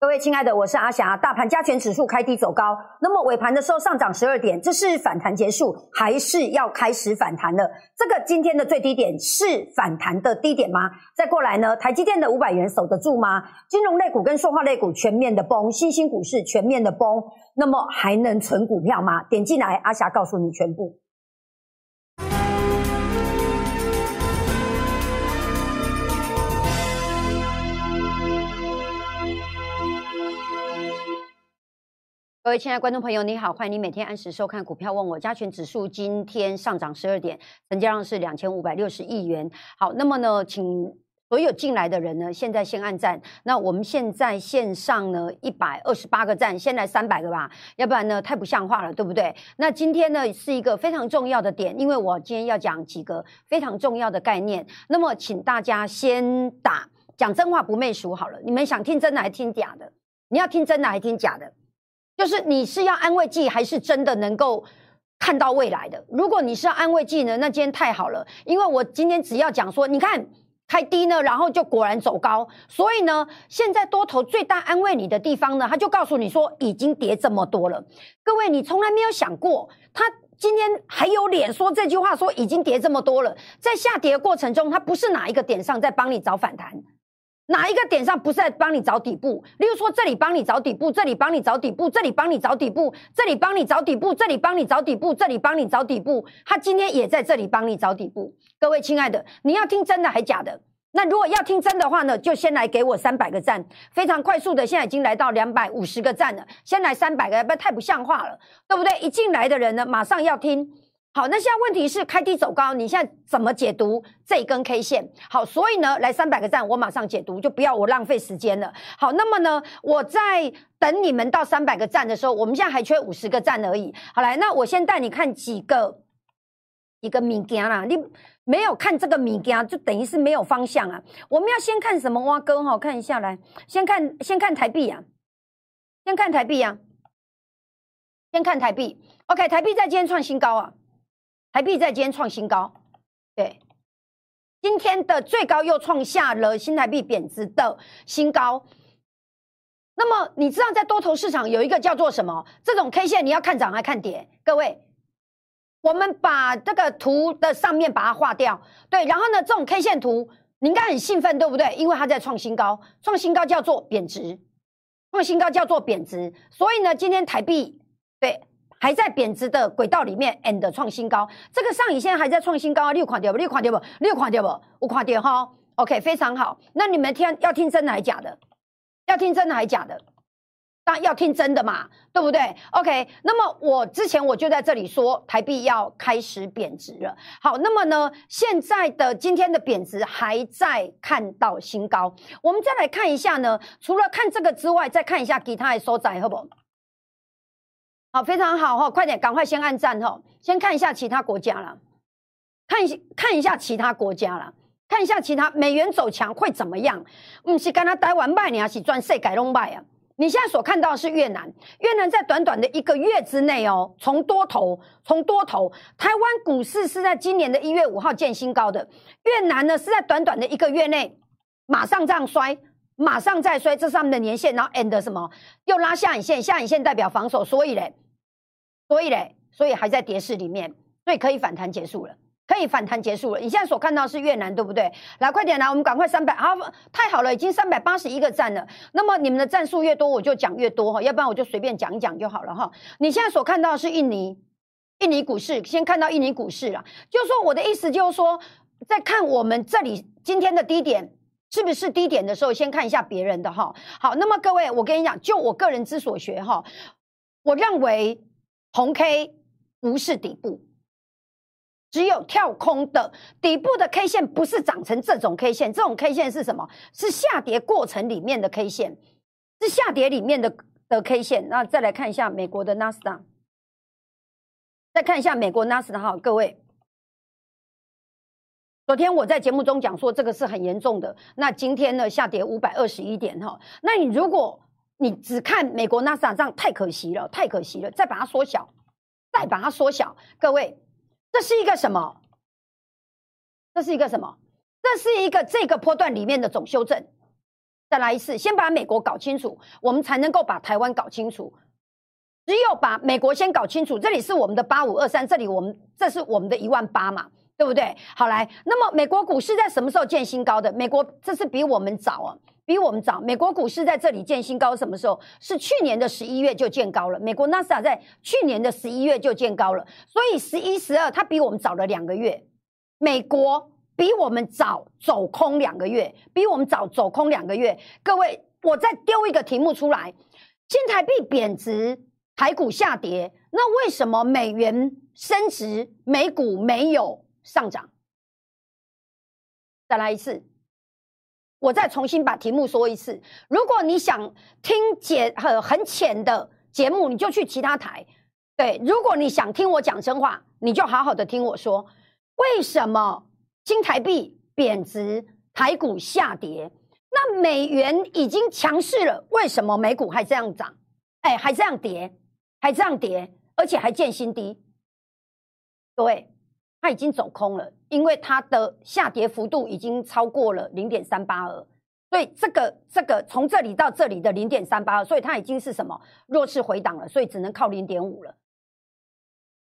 各位亲爱的，我是阿霞。大盘加权指数开低走高，那么尾盘的时候上涨十二点，这是反弹结束，还是要开始反弹了？这个今天的最低点是反弹的低点吗？再过来呢？台积电的五百元守得住吗？金融类股跟塑化类股全面的崩，新兴股市全面的崩，那么还能存股票吗？点进来，阿霞告诉你全部。各位亲爱的观众朋友，你好，欢迎你每天按时收看《股票问我》。加权指数今天上涨十二点，成交量是两千五百六十亿元。好，那么呢，请所有进来的人呢，现在先按赞。那我们现在线上呢，一百二十八个赞，先来三百个吧，要不然呢，太不像话了，对不对？那今天呢，是一个非常重要的点，因为我今天要讲几个非常重要的概念。那么，请大家先打讲真话不媚俗好了。你们想听真的还是听假的？你要听真的还是听假的？就是你是要安慰剂，还是真的能够看到未来的？如果你是要安慰剂呢，那今天太好了，因为我今天只要讲说，你看开低呢，然后就果然走高，所以呢，现在多头最大安慰你的地方呢，他就告诉你说已经跌这么多了。各位，你从来没有想过，他今天还有脸说这句话，说已经跌这么多了，在下跌的过程中，他不是哪一个点上在帮你找反弹。哪一个点上不是在帮你找底部？例如说，这里帮你找底部，这里帮你找底部，这里帮你找底部，这里帮你找底部，这里帮你找底部，这里帮你找底部。他今天也在这里帮你找底部。各位亲爱的，你要听真的还假的？那如果要听真的话呢，就先来给我三百个赞，非常快速的，现在已经来到两百五十个赞了。先来三百个，不太不像话了，对不对？一进来的人呢，马上要听。好，那现在问题是开低走高，你现在怎么解读这根 K 线？好，所以呢，来三百个赞，我马上解读，就不要我浪费时间了。好，那么呢，我在等你们到三百个赞的时候，我们现在还缺五十个赞而已。好，来，那我先带你看几个一个米件啦，你没有看这个米件，就等于是没有方向啊。我们要先看什么挖哥哈？看一下来，先看先看台币啊，先看台币啊，先看台币。OK，台币在今天创新高啊。台币在今天创新高，对，今天的最高又创下了新台币贬值的新高。那么你知道在多头市场有一个叫做什么？这种 K 线你要看涨还看跌？各位，我们把这个图的上面把它划掉，对，然后呢，这种 K 线图你应该很兴奋，对不对？因为它在创新高，创新高叫做贬值，创新高叫做贬值，所以呢，今天台币对。还在贬值的轨道里面，and 创新高。这个上影线还在创新高，六款掉不？六款掉不？六款掉不？五款掉哈。OK，非常好。那你们听要听真的还是假的？要听真的还是假的？当然要听真的嘛，对不对？OK。那么我之前我就在这里说，台币要开始贬值了。好，那么呢，现在的今天的贬值还在看到新高。我们再来看一下呢，除了看这个之外，再看一下其他的收窄，好不？好非常好哈！快点，赶快先按赞哈！先看一下其他国家了，看一下看一下其他国家了，看一下其他美元走强会怎么样？嗯，是跟他台湾卖，你还是赚世改弄卖啊？你现在所看到的是越南，越南在短短的一个月之内哦，从多头，从多头，台湾股市是在今年的一月五号见新高的，越南呢是在短短的一个月内马上这样衰。马上再衰，这上面的年线，然后 end 什么又拉下影线，下影线代表防守，所以嘞，所以嘞，所以还在跌势里面，所以可以反弹结束了，可以反弹结束了。你现在所看到是越南，对不对？来，快点来，我们赶快三百，好，太好了，已经三百八十一个赞了。那么你们的赞数越多，我就讲越多哈，要不然我就随便讲一讲就好了哈。你现在所看到的是印尼，印尼股市，先看到印尼股市了，就是说我的意思就是说，在看我们这里今天的低点。是不是低点的时候先看一下别人的哈？好，那么各位，我跟你讲，就我个人之所学哈，我认为红 K 不是底部，只有跳空的底部的 K 线不是长成这种 K 线，这种 K 线是什么？是下跌过程里面的 K 线，是下跌里面的的 K 线。那再来看一下美国的纳斯达，再看一下美国纳斯达哈，各位。昨天我在节目中讲说这个是很严重的，那今天呢下跌五百二十一点哈，那你如果你只看美国纳斯达克，太可惜了，太可惜了，再把它缩小，再把它缩小，各位，这是一个什么？这是一个什么？这是一个这个波段里面的总修正，再来一次，先把美国搞清楚，我们才能够把台湾搞清楚。只有把美国先搞清楚，这里是我们的八五二三，这里我们这是我们的一万八嘛，对不对？好来，那么美国股市在什么时候见新高的？美国这是比我们早啊，比我们早。美国股市在这里见新高，什么时候？是去年的十一月就见高了。美国纳斯达在去年的十一月就见高了，所以十一、十二它比我们早了两个月。美国比我们早走空两个月，比我们早走空两个月。各位，我再丢一个题目出来：新台币贬值。台股下跌，那为什么美元升值，美股没有上涨？再来一次，我再重新把题目说一次。如果你想听解很很浅的节目，你就去其他台。对，如果你想听我讲真话，你就好好的听我说。为什么新台币贬值，台股下跌？那美元已经强势了，为什么美股还这样涨？哎，还这样跌？还这样跌，而且还见新低。各位，它已经走空了，因为它的下跌幅度已经超过了零点三八二，所以这个这个从这里到这里的零点三八二，所以它已经是什么弱势回档了，所以只能靠零点五了。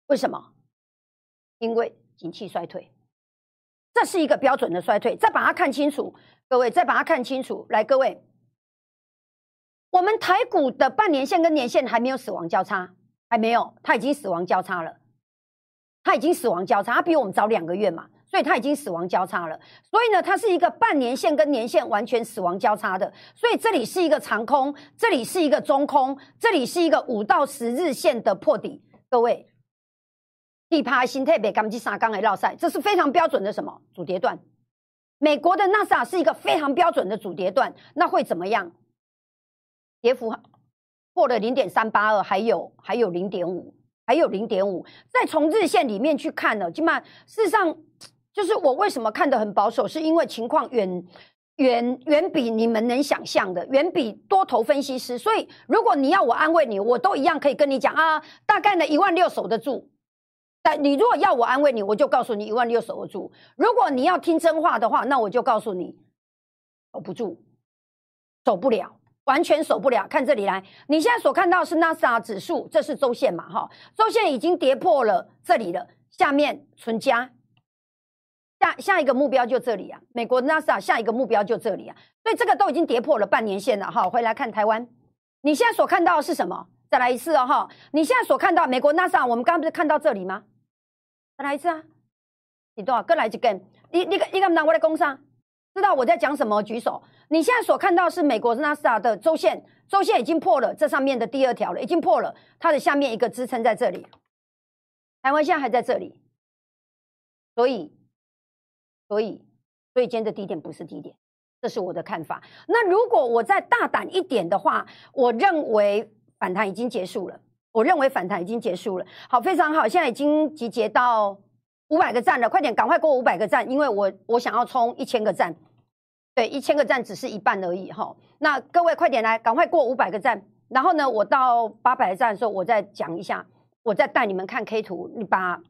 为什么？因为景气衰退，这是一个标准的衰退。再把它看清楚，各位，再把它看清楚。来，各位。我们台股的半年线跟年线还没有死亡交叉，还没有，它已经死亡交叉了，它已经死亡交叉，它比我们早两个月嘛，所以它已经死亡交叉了。所以呢，它是一个半年线跟年线完全死亡交叉的，所以这里是一个长空，这里是一个中空，这里是一个五到十日线的破底。各位，地趴新特别钢基沙钢的绕赛，这是非常标准的什么主跌段？美国的纳斯达是一个非常标准的主跌段，那会怎么样？跌幅破了零点三八二，还有还有零点五，还有零点五。再从日线里面去看呢，起码事实上就是我为什么看得很保守，是因为情况远远远比你们能想象的，远比多头分析师。所以如果你要我安慰你，我都一样可以跟你讲啊，大概呢一万六守得住。但你如果要我安慰你，我就告诉你一万六守得住。如果你要听真话的话，那我就告诉你守不住，守不了。完全守不了，看这里来，你现在所看到是纳斯达指数，这是周线嘛？哈，周线已经跌破了这里了，下面存加，下下一个目标就这里啊，美国纳斯达下一个目标就这里啊，所以这个都已经跌破了半年线了哈。回来看台湾，你现在所看到的是什么？再来一次哦哈，你现在所看到美国纳斯达，我们刚不是看到这里吗？再来一次啊，你多少？各来一根，你你你敢拿我来攻上？知道我在讲什么？举手。你现在所看到是美国纳斯达的周线，周线已经破了这上面的第二条了，已经破了。它的下面一个支撑在这里，台湾现在还在这里，所以，所以，所以今天的低点不是低点，这是我的看法。那如果我再大胆一点的话，我认为反弹已经结束了。我认为反弹已经结束了。好，非常好，现在已经集结到。五百个赞了，快点，赶快给我五百个赞，因为我我想要冲一千个赞，对，一千个赞只是一半而已哈。那各位快点来，赶快过五百个赞，然后呢，我到八百赞的时候，我再讲一下，我再带你们看 K 图，你把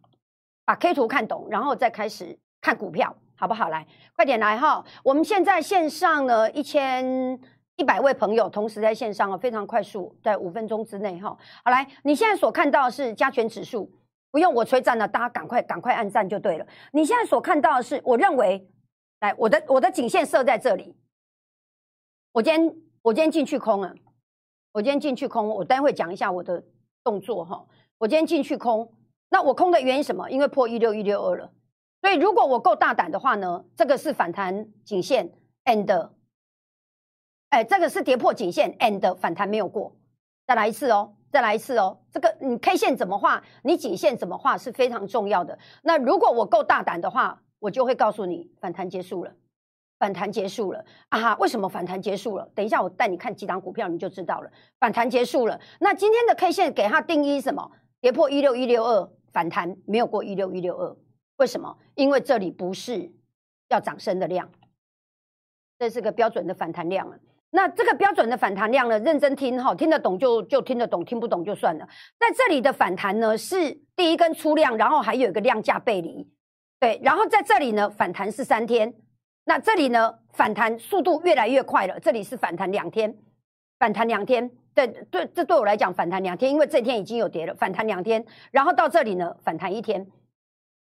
把 K 图看懂，然后再开始看股票，好不好？来，快点来哈。我们现在线上呢一千一百位朋友同时在线上哦，非常快速，在五分钟之内哈。好来，你现在所看到的是加权指数。不用我催战了，大家赶快赶快按赞就对了。你现在所看到的是，我认为，来我的我的颈线设在这里。我今天我今天进去空了，我今天进去空，我待会讲一下我的动作哈。我今天进去空，那我空的原因什么？因为破一六一六二了。所以如果我够大胆的话呢，这个是反弹颈线，and，哎，这个是跌破颈线，and 反弹没有过，再来一次哦。再来一次哦，这个你 K 线怎么画，你颈线怎么画是非常重要的。那如果我够大胆的话，我就会告诉你反弹结束了，反弹结束了啊！为什么反弹结束了？等一下我带你看几档股票，你就知道了。反弹结束了，那今天的 K 线给它定义什么？跌破一六一六二，反弹没有过一六一六二，为什么？因为这里不是要涨升的量，这是个标准的反弹量了。那这个标准的反弹量呢？认真听哈，听得懂就就听得懂，听不懂就算了。在这里的反弹呢，是第一根出量，然后还有一个量价背离，对，然后在这里呢，反弹是三天，那这里呢，反弹速度越来越快了。这里是反弹两天，反弹两天，对对，这对我来讲反弹两天，因为这天已经有跌了，反弹两天，然后到这里呢，反弹一天，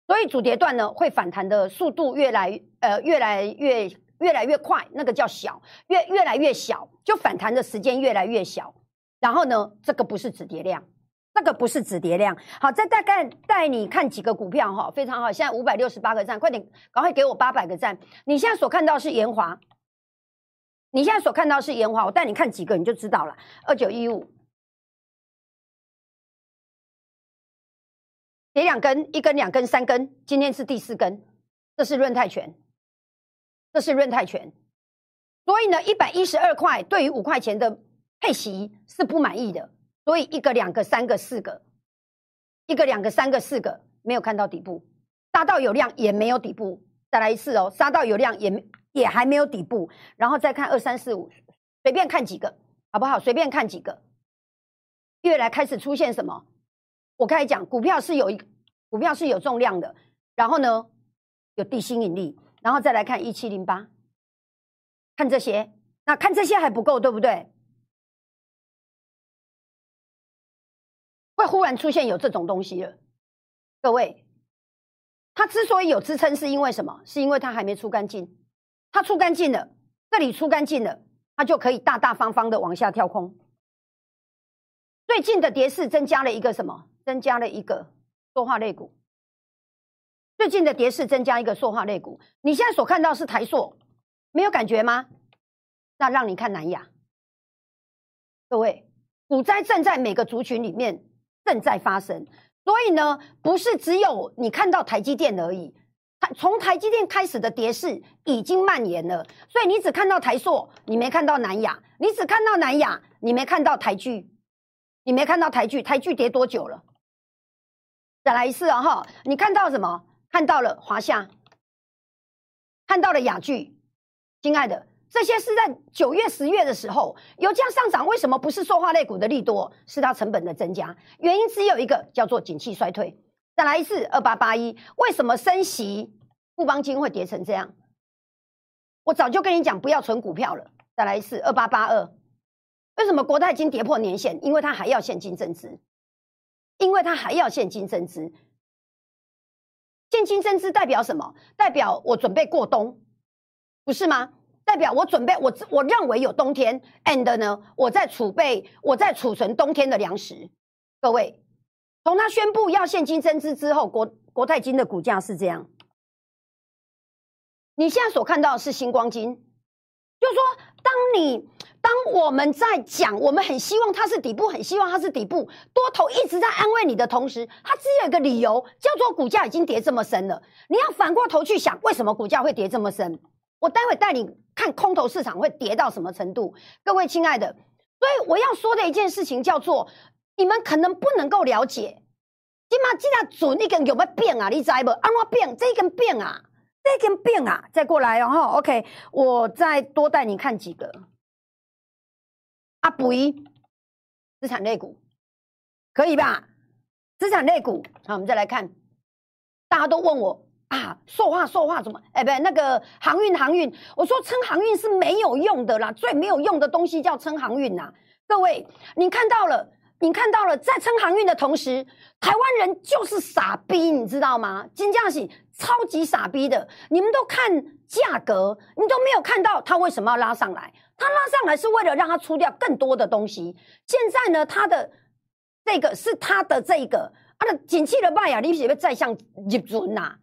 所以主跌段呢会反弹的速度越来呃越来越越来越快，那个叫小，越越来越小，就反弹的时间越来越小。然后呢，这个不是止跌量。那个不是止跌量，好，再大概带你看几个股票哈，非常好。现在五百六十八个赞，快点，赶快给我八百个赞。你现在所看到是延华，你现在所看到是延华，我带你看几个你就知道了。二九一五，跌两根，一根、两根、三根，今天是第四根，这是润泰拳，这是润泰拳。所以呢，一百一十二块对于五块钱的配息是不满意的。所以一个、两个、三个、四个，一个、两个、三个、四个，没有看到底部，杀到有量也没有底部，再来一次哦，杀到有量也也还没有底部，然后再看二三四五，随便看几个，好不好？随便看几个，越来开始出现什么？我开始讲，股票是有一股票是有重量的，然后呢有地心引力，然后再来看一七零八，看这些，那看这些还不够，对不对？会忽然出现有这种东西了，各位，它之所以有支撑，是因为什么？是因为它还没出干净，它出干净了，这里出干净了，它就可以大大方方的往下跳空。最近的跌势增加了一个什么？增加了一个塑化类股。最近的跌势增加一个塑化类股，你现在所看到是台塑，没有感觉吗？那让你看南亚，各位，股灾正在每个族群里面。正在发生，所以呢，不是只有你看到台积电而已。台从台积电开始的跌势已经蔓延了，所以你只看到台塑，你没看到南亚；你只看到南亚，你没看到台剧，你没看到台剧。台剧跌多久了？再来一次啊！哈，你看到什么？看到了华夏，看到了雅剧，亲爱的。这些是在九月、十月的时候，油价上涨，为什么不是塑化类股的利多？是它成本的增加，原因只有一个，叫做景气衰退。再来一次，二八八一，为什么升息，富邦金会跌成这样？我早就跟你讲，不要存股票了。再来一次，二八八二，为什么国泰金跌破年线？因为它还要现金增资，因为它还要现金增资。现金增资代表什么？代表我准备过冬，不是吗？代表我准备，我我认为有冬天，and 呢，我在储备，我在储存冬天的粮食。各位，从他宣布要现金增资之后，国国泰金的股价是这样。你现在所看到的是星光金，就是说，当你当我们在讲，我们很希望它是底部，很希望它是底部，多头一直在安慰你的同时，它只有一个理由，叫做股价已经跌这么深了。你要反过头去想，为什么股价会跌这么深？我待会带你看空头市场会跌到什么程度，各位亲爱的，所以我要说的一件事情叫做，你们可能不能够了解，起码记得准一根有没有变啊？你知不？安怎变？这一根变啊？这一根变啊？再过来，然后 OK，我再多带你看几个。阿布伊资产类股可以吧？资产类股，好，我们再来看，大家都问我。啊，塑化塑化怎么？哎，不，那个航运航运，我说称航运是没有用的啦，最没有用的东西叫称航运呐。各位，你看到了，你看到了，在称航运的同时，台湾人就是傻逼，你知道吗？金价是超级傻逼的。你们都看价格，你都没有看到它为什么要拉上来？它拉上来是为了让它出掉更多的东西。现在呢，它的这个是它的这个，啊，的景气的卖呀，你是不是再向入准呐？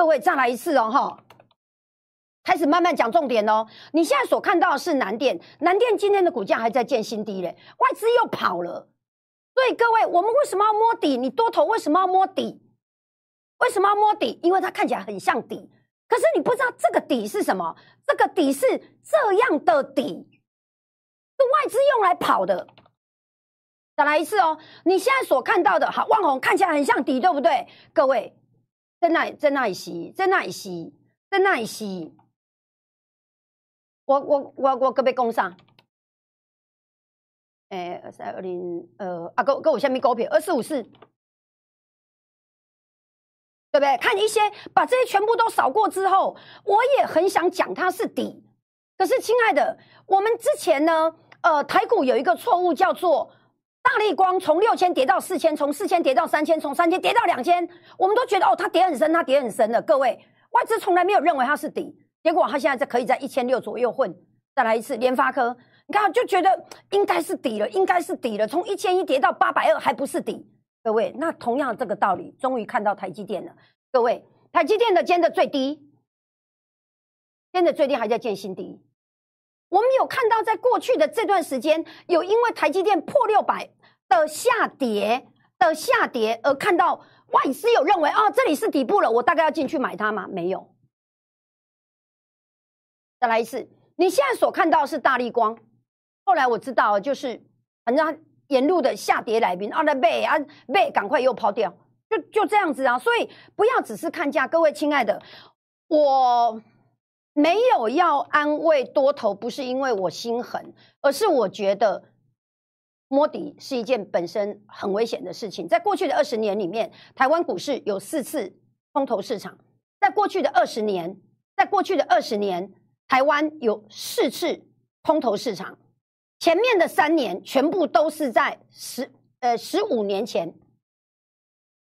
各位再来一次哦，哈，开始慢慢讲重点哦。你现在所看到的是南电，南电今天的股价还在见新低嘞，外资又跑了。所以各位，我们为什么要摸底？你多头为什么要摸底？为什么要摸底？因为它看起来很像底，可是你不知道这个底是什么。这个底是这样的底，是外资用来跑的。再来一次哦，你现在所看到的，好，万红看起来很像底，对不对？各位。在那，在那里洗，在那里洗，在那里洗。我我我我隔壁工上，诶，二三二零，呃，啊，跟跟我下面股票二四五四，对不对？看一些把这些全部都扫过之后，我也很想讲它是底。可是，亲爱的，我们之前呢，呃，台股有一个错误叫做大力光从六千跌到四千，从四千跌到三千，从三千跌到两千，我们都觉得哦，它跌很深，它跌很深的。各位，外资从来没有认为它是底，结果它现在在可以在一千六左右混。再来一次，联发科，你看就觉得应该是底了，应该是底了，从一千一跌到八百二还不是底。各位，那同样这个道理，终于看到台积电了。各位，台积电的尖的最低，尖的最低还在建新低。我们有看到，在过去的这段时间，有因为台积电破六百的下跌的下跌而看到外资有认为啊，这里是底部了，我大概要进去买它吗？没有。再来一次，你现在所看到是大力光，后来我知道就是反正沿路的下跌来宾啊，那背啊背，赶快又抛掉，就就这样子啊。所以不要只是看价，各位亲爱的，我。没有要安慰多头，不是因为我心狠，而是我觉得摸底是一件本身很危险的事情。在过去的二十年里面，台湾股市有四次空头市场；在过去的二十年，在过去的二十年，台湾有四次空头市场。前面的三年全部都是在十呃十五年前，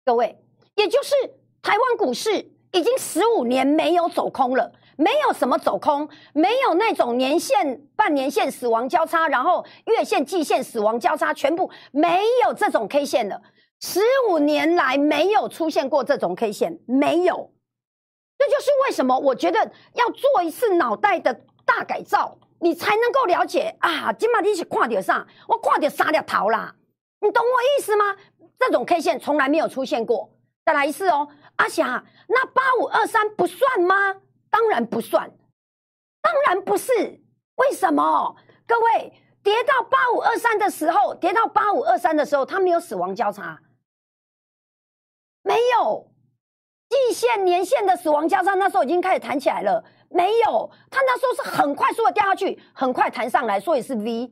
各位，也就是台湾股市已经十五年没有走空了。没有什么走空，没有那种年线、半年线死亡交叉，然后月线、季线死亡交叉，全部没有这种 K 线的。十五年来没有出现过这种 K 线，没有。这就是为什么我觉得要做一次脑袋的大改造，你才能够了解啊。今晚你起跨点上，我跨点杀掉逃啦，你懂我意思吗？这种 K 线从来没有出现过。再来一次哦，阿霞，那八五二三不算吗？当然不算，当然不是。为什么？各位，跌到八五二三的时候，跌到八五二三的时候，它没有死亡交叉，没有季线、年线的死亡交叉，那时候已经开始弹起来了。没有，它那时候是很快速的掉下去，很快弹上来，所以是 V。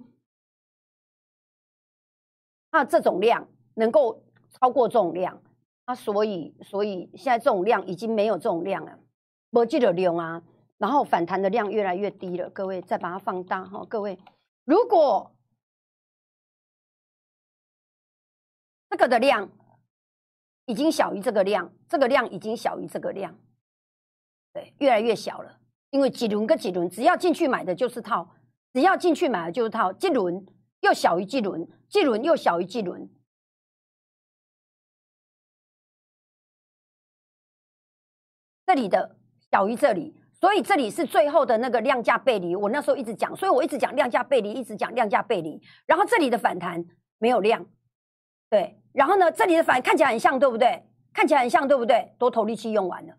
那这种量能够超过这种量，啊，所以，所以现在这种量已经没有这种量了。没记得量啊，然后反弹的量越来越低了。各位再把它放大哈，各位，如果这个的量已经小于这个量，这个量已经小于这个量，对，越来越小了。因为几轮跟几轮，只要进去买的就是套，只要进去买的就是套。几轮又小于几轮，几轮又小于几轮，这里的。小于这里，所以这里是最后的那个量价背离。我那时候一直讲，所以我一直讲量价背离，一直讲量价背离。然后这里的反弹没有量，对。然后呢，这里的反看起来很像，对不对？看起来很像，对不对？多头力气用完了，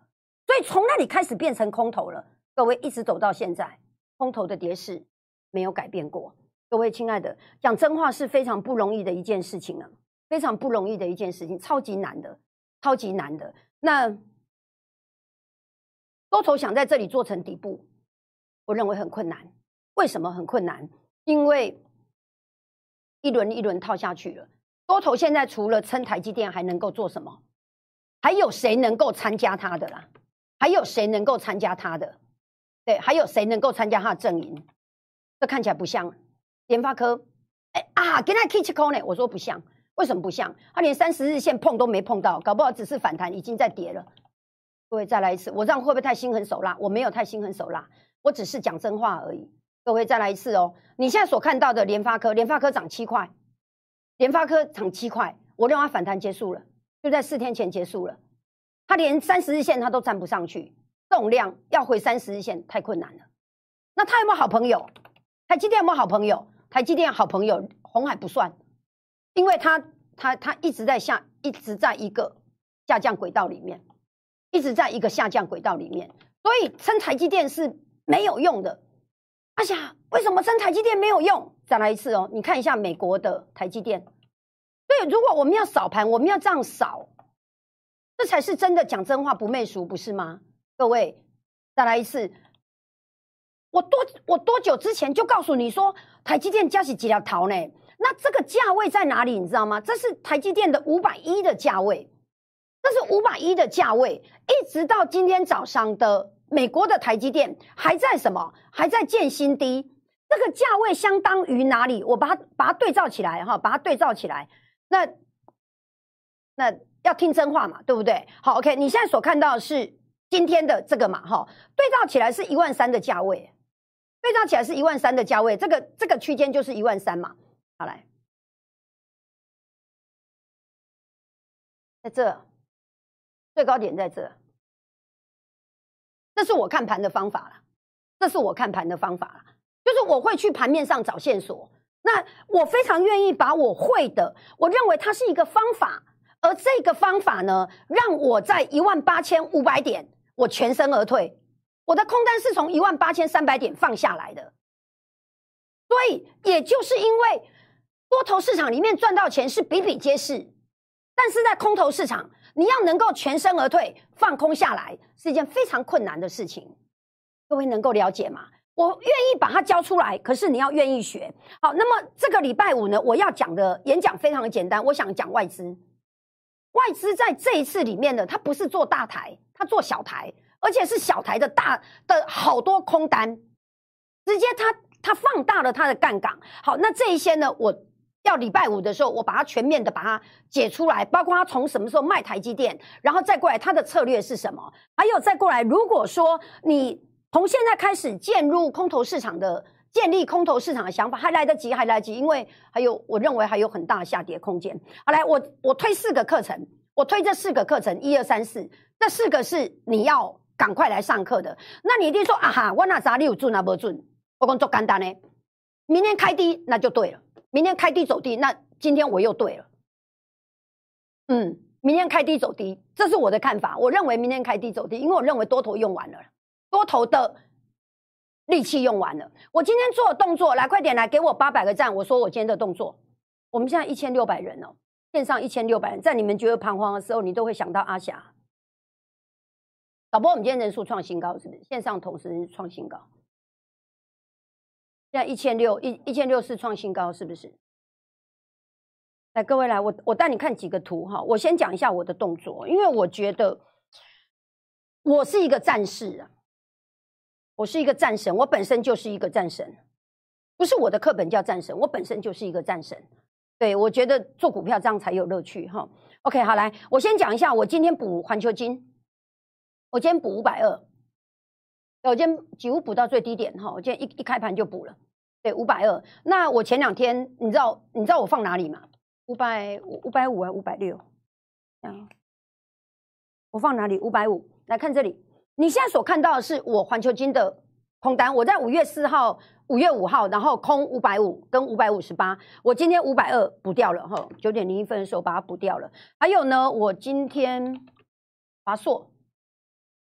所以从那里开始变成空头了。各位一直走到现在，空头的跌势没有改变过。各位亲爱的，讲真话是非常不容易的一件事情了，非常不容易的一件事情，超级难的，超级难的。那。多头想在这里做成底部，我认为很困难。为什么很困难？因为一轮一轮套下去了。多头现在除了撑台积电，还能够做什么？还有谁能够参加他的啦？还有谁能够参加他的？对，还有谁能够参加他的阵营？这看起来不像联发科。哎啊，给他 k i t c h 呢？我说不像，为什么不像？他连三十日线碰都没碰到，搞不好只是反弹，已经在跌了。各位再来一次，我这样会不会太心狠手辣？我没有太心狠手辣，我只是讲真话而已。各位再来一次哦，你现在所看到的联发科，联发科涨七块，联发科涨七块，我认为反弹结束了，就在四天前结束了。它连三十日线它都站不上去，这种量要回三十日线太困难了。那它有没有好朋友？台积电有没有好朋友？台积电好朋友红海不算，因为它它它一直在下，一直在一个下降轨道里面。一直在一个下降轨道里面，所以撑台积电是没有用的。阿霞，为什么撑台积电没有用？再来一次哦，你看一下美国的台积电。对，如果我们要扫盘，我们要这样扫，这才是真的讲真话不媚俗，不是吗？各位，再来一次。我多我多久之前就告诉你说，台积电加起几条桃呢？那这个价位在哪里？你知道吗？这是台积电的五百一的价位。那是五百一的价位，一直到今天早上的美国的台积电还在什么？还在建新低，这个价位相当于哪里？我把它把它对照起来哈，把它对照起来，那那要听真话嘛，对不对？好，OK，你现在所看到的是今天的这个嘛，哈，对照起来是一万三的价位，对照起来是一万三的价位，这个这个区间就是一万三嘛，好来。在这，最高点在这，这是我看盘的方法了。这是我看盘的方法了，就是我会去盘面上找线索。那我非常愿意把我会的，我认为它是一个方法，而这个方法呢，让我在一万八千五百点，我全身而退。我的空单是从一万八千三百点放下来的，所以也就是因为多头市场里面赚到钱是比比皆是。但是在空头市场，你要能够全身而退、放空下来，是一件非常困难的事情。各位能够了解吗？我愿意把它教出来，可是你要愿意学。好，那么这个礼拜五呢，我要讲的演讲非常的简单，我想讲外资。外资在这一次里面呢，它不是做大台，它做小台，而且是小台的大的好多空单，直接它它放大了它的杠杆。好，那这一些呢，我。要礼拜五的时候，我把它全面的把它解出来，包括他从什么时候卖台积电，然后再过来他的策略是什么，还有再过来，如果说你从现在开始建入空头市场的建立空头市场的想法，还来得及，还来得及，因为还有我认为还有很大下跌空间。好，来我我推四个课程，我推这四个课程，一二三四，这四个是你要赶快来上课的。那你一定说啊哈，我那咋你有准啊不准？我讲做简单呢，明天开低那就对了。明天开低走低，那今天我又对了。嗯，明天开低走低，这是我的看法。我认为明天开低走低，因为我认为多头用完了，多头的力气用完了。我今天做的动作，来快点来给我八百个赞。我说我今天的动作，我们现在一千六百人哦，线上一千六百人，在你们觉得彷徨的时候，你都会想到阿霞。导播，我们今天人数创新高，是不是？线上同时创新高。现在一千六一一千六是创新高，是不是？来，各位来，我我带你看几个图哈。我先讲一下我的动作，因为我觉得我是一个战士啊，我是一个战神，我本身就是一个战神，不是我的课本叫战神，我本身就是一个战神。对我觉得做股票这样才有乐趣哈。OK，好，来，我先讲一下，我今天补环球金，我今天补五百二。我今天几乎补到最低点哈，我今天一一开盘就补了，对，五百二。那我前两天你知道你知道我放哪里吗？五百五五百五还五百六？嗯，我放哪里？五百五。来看这里，你现在所看到的是我环球金的空单。我在五月四号、五月五号，然后空五百五跟五百五十八。我今天五百二补掉了哈，九点零一分的时候把它补掉了。还有呢，我今天华硕。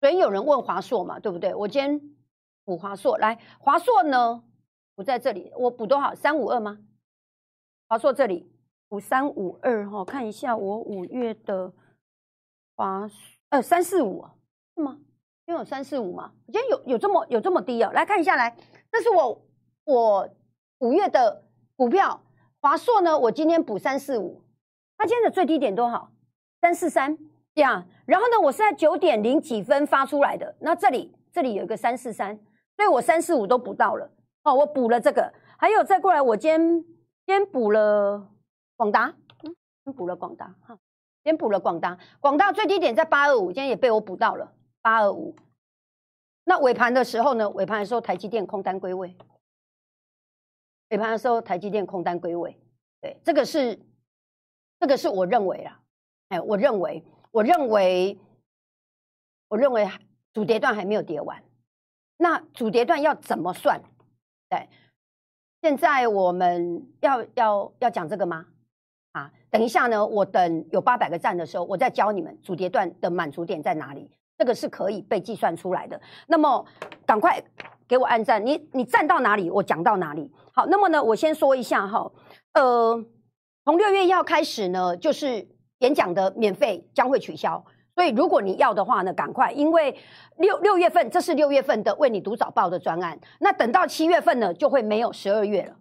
所以有人问华硕嘛，对不对？我今天补华硕，来华硕呢，补在这里，我补多少？三五二吗？华硕这里补三五二哈，看一下我五月的华呃三四五是吗？因为有三四五嘛，今天有有这么有这么低啊？来看一下，来，这是我我五月的股票华硕呢，我今天补三四五，它今天的最低点多少？三四三。这样，然后呢？我是在九点零几分发出来的。那这里，这里有一个三四三，所以我三四五都补到了。哦，我补了这个，还有再过来，我今天先补了广达，嗯，先补了广达哈，先补了广达。广达最低点在八二五，今天也被我补到了八二五。那尾盘的时候呢？尾盘的时候，台积电空单归位。尾盘的时候，台积电空单归位。对，这个是，这个是我认为啦，哎，我认为。我认为，我认为主跌段还没有跌完。那主跌段要怎么算？对，现在我们要要要讲这个吗？啊，等一下呢，我等有八百个赞的时候，我再教你们主跌段的满足点在哪里。这个是可以被计算出来的。那么，赶快给我按赞。你你站到哪里，我讲到哪里。好，那么呢，我先说一下哈，呃，从六月一号开始呢，就是。演讲的免费将会取消，所以如果你要的话呢，赶快，因为六六月份这是六月份的为你读早报的专案，那等到七月份呢，就会没有十二月了，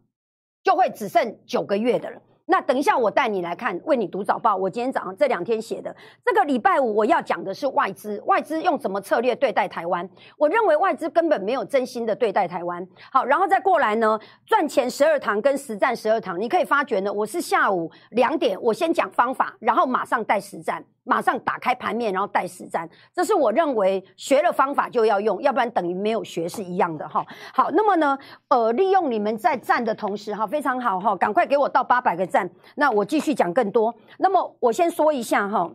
就会只剩九个月的了。那等一下我带你来看，为你读早报。我今天早上这两天写的，这个礼拜五我要讲的是外资，外资用什么策略对待台湾？我认为外资根本没有真心的对待台湾。好，然后再过来呢，赚钱十二堂跟实战十二堂，你可以发觉呢，我是下午两点，我先讲方法，然后马上带实战。马上打开盘面，然后带实战，这是我认为学了方法就要用，要不然等于没有学是一样的哈。好，那么呢，呃，利用你们在站的同时哈，非常好哈，赶快给我到八百个赞，那我继续讲更多。那么我先说一下哈，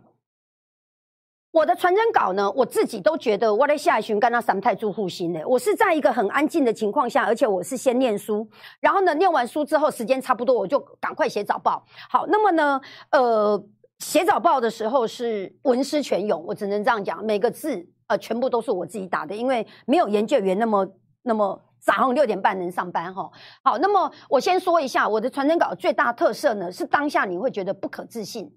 我的传真稿呢，我自己都觉得我在下一群跟他三太住户心的，我是在一个很安静的情况下，而且我是先念书，然后呢，念完书之后时间差不多，我就赶快写早报。好，那么呢，呃。写早报的时候是文思泉涌，我只能这样讲，每个字呃全部都是我自己打的，因为没有研究员那么那么早上六点半能上班哈。好，那么我先说一下我的传真稿最大特色呢，是当下你会觉得不可置信，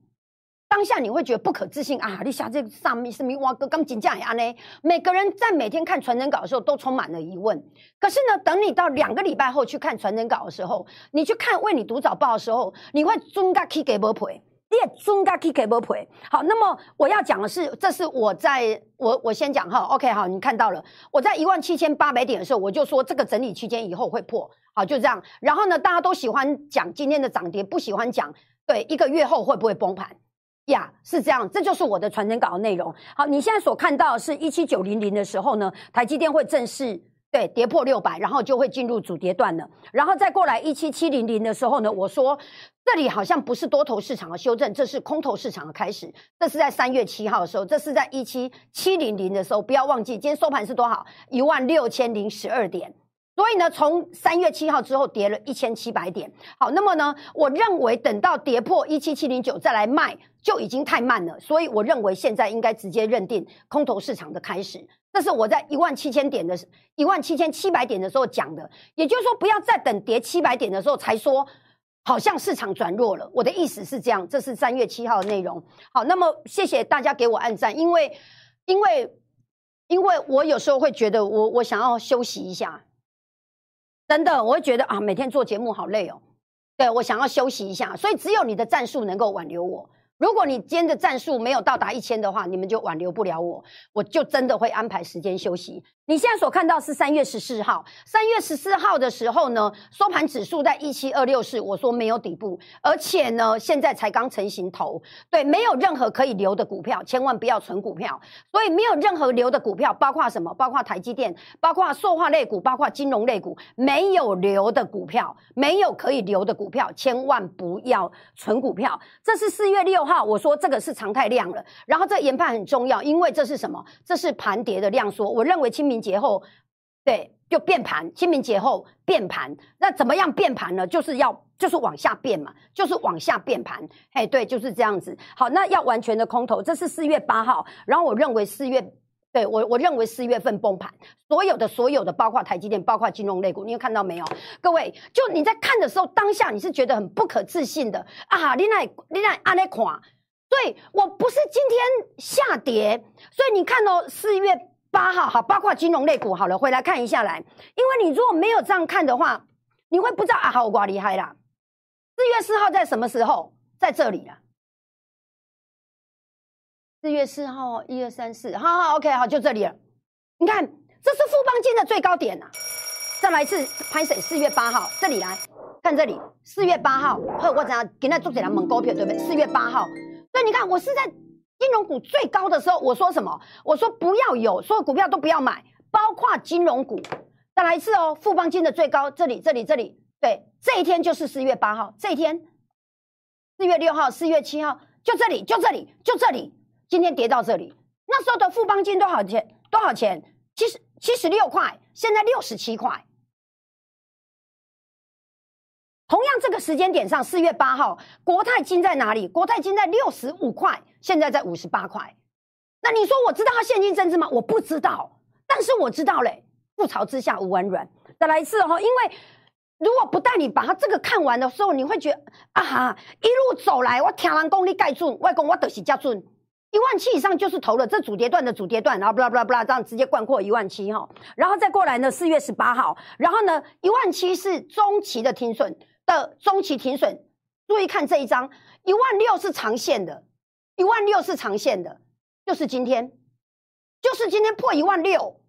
当下你会觉得不可置信啊！你想这上面是咪哇哥刚紧张呀呢？每个人在每天看传真稿的时候都充满了疑问，可是呢，等你到两个礼拜后去看传真稿的时候，你去看为你读早报的时候，你会尊个 K 给不赔。列中加 K K 不赔好，那么我要讲的是，这是我在我我先讲哈，OK 好，你看到了，我在一万七千八百点的时候，我就说这个整理区间以后会破，好就这样。然后呢，大家都喜欢讲今天的涨跌，不喜欢讲对一个月后会不会崩盘呀？是这样，这就是我的传真稿的内容。好，你现在所看到的是一七九零零的时候呢，台积电会正式对跌破六百，然后就会进入主跌段了。然后再过来一七七零零的时候呢，我说。这里好像不是多头市场的修正，这是空头市场的开始。这是在三月七号的时候，这是在一七七零零的时候。不要忘记，今天收盘是多少？一万六千零十二点。所以呢，从三月七号之后跌了一千七百点。好，那么呢，我认为等到跌破一七七零九再来卖，就已经太慢了。所以我认为现在应该直接认定空头市场的开始。这是我在一万七千点的一万七千七百点的时候讲的。也就是说，不要再等跌七百点的时候才说。好像市场转弱了，我的意思是这样，这是三月七号的内容。好，那么谢谢大家给我按赞，因为，因为，因为我有时候会觉得我我想要休息一下，等等，我会觉得啊，每天做节目好累哦，对我想要休息一下，所以只有你的战术能够挽留我。如果你今天的战术没有到达一千的话，你们就挽留不了我，我就真的会安排时间休息。你现在所看到是三月十四号，三月十四号的时候呢，收盘指数在一七二六四，我说没有底部，而且呢，现在才刚成型头，对，没有任何可以留的股票，千万不要存股票。所以没有任何留的股票，包括什么？包括台积电，包括塑化类股，包括金融类股，没有留的股票，没有可以留的股票，千万不要存股票。这是四月六号，我说这个是常态量了。然后这研判很重要，因为这是什么？这是盘跌的量缩。我认为清明。清明节后，对，就变盘。清明节后变盘，那怎么样变盘呢？就是要就是往下变嘛，就是往下变盘。哎，对，就是这样子。好，那要完全的空头，这是四月八号。然后我认为四月，对我我认为四月份崩盘，所有的所有的，包括台积电，包括金融类股，你有看到没有？各位，就你在看的时候，当下你是觉得很不可置信的啊！你那你那安那垮？对我不是今天下跌，所以你看哦，四月。八号好，包括金融类股好了，回来看一下来，因为你如果没有这样看的话，你会不知道啊，好瓜厉害啦。四月四号在什么时候？在这里了。四月四号，一二三四，好好，OK，好，就这里了。你看，这是富邦金的最高点呐。再来一次拍水？四月八号，这里来看这里，四月八号，呵，我怎样给那做起来猛高票，对不对？四月八号，所以你看，我是在。金融股最高的时候，我说什么？我说不要有，所有股票都不要买，包括金融股。再来一次哦，富邦金的最高，这里，这里，这里，对，这一天就是四月八号，这一天，四月六号、四月七号，就这里，就这里，就这里，今天跌到这里。那时候的富邦金多少钱？多少钱？七十七十六块，现在六十七块。同样这个时间点上，四月八号，国泰金在哪里？国泰金在六十五块，现在在五十八块。那你说我知道它现金增值吗？我不知道，但是我知道嘞，覆巢之下无完卵。再来一次哈，因为如果不带你把它这个看完的时候，你会觉得啊哈，一路走来，我听人功力盖准，外公我得是加准，一万七以上就是投了这主跌段的主跌段，然后不拉不拉不拉这样直接贯阔一万七哈，然后再过来呢，四月十八号，然后呢，一万七是中期的停损。的中期停损注意看这一张，一万六是长线的，一万六是长线的，就是今天，就是今天破一万六，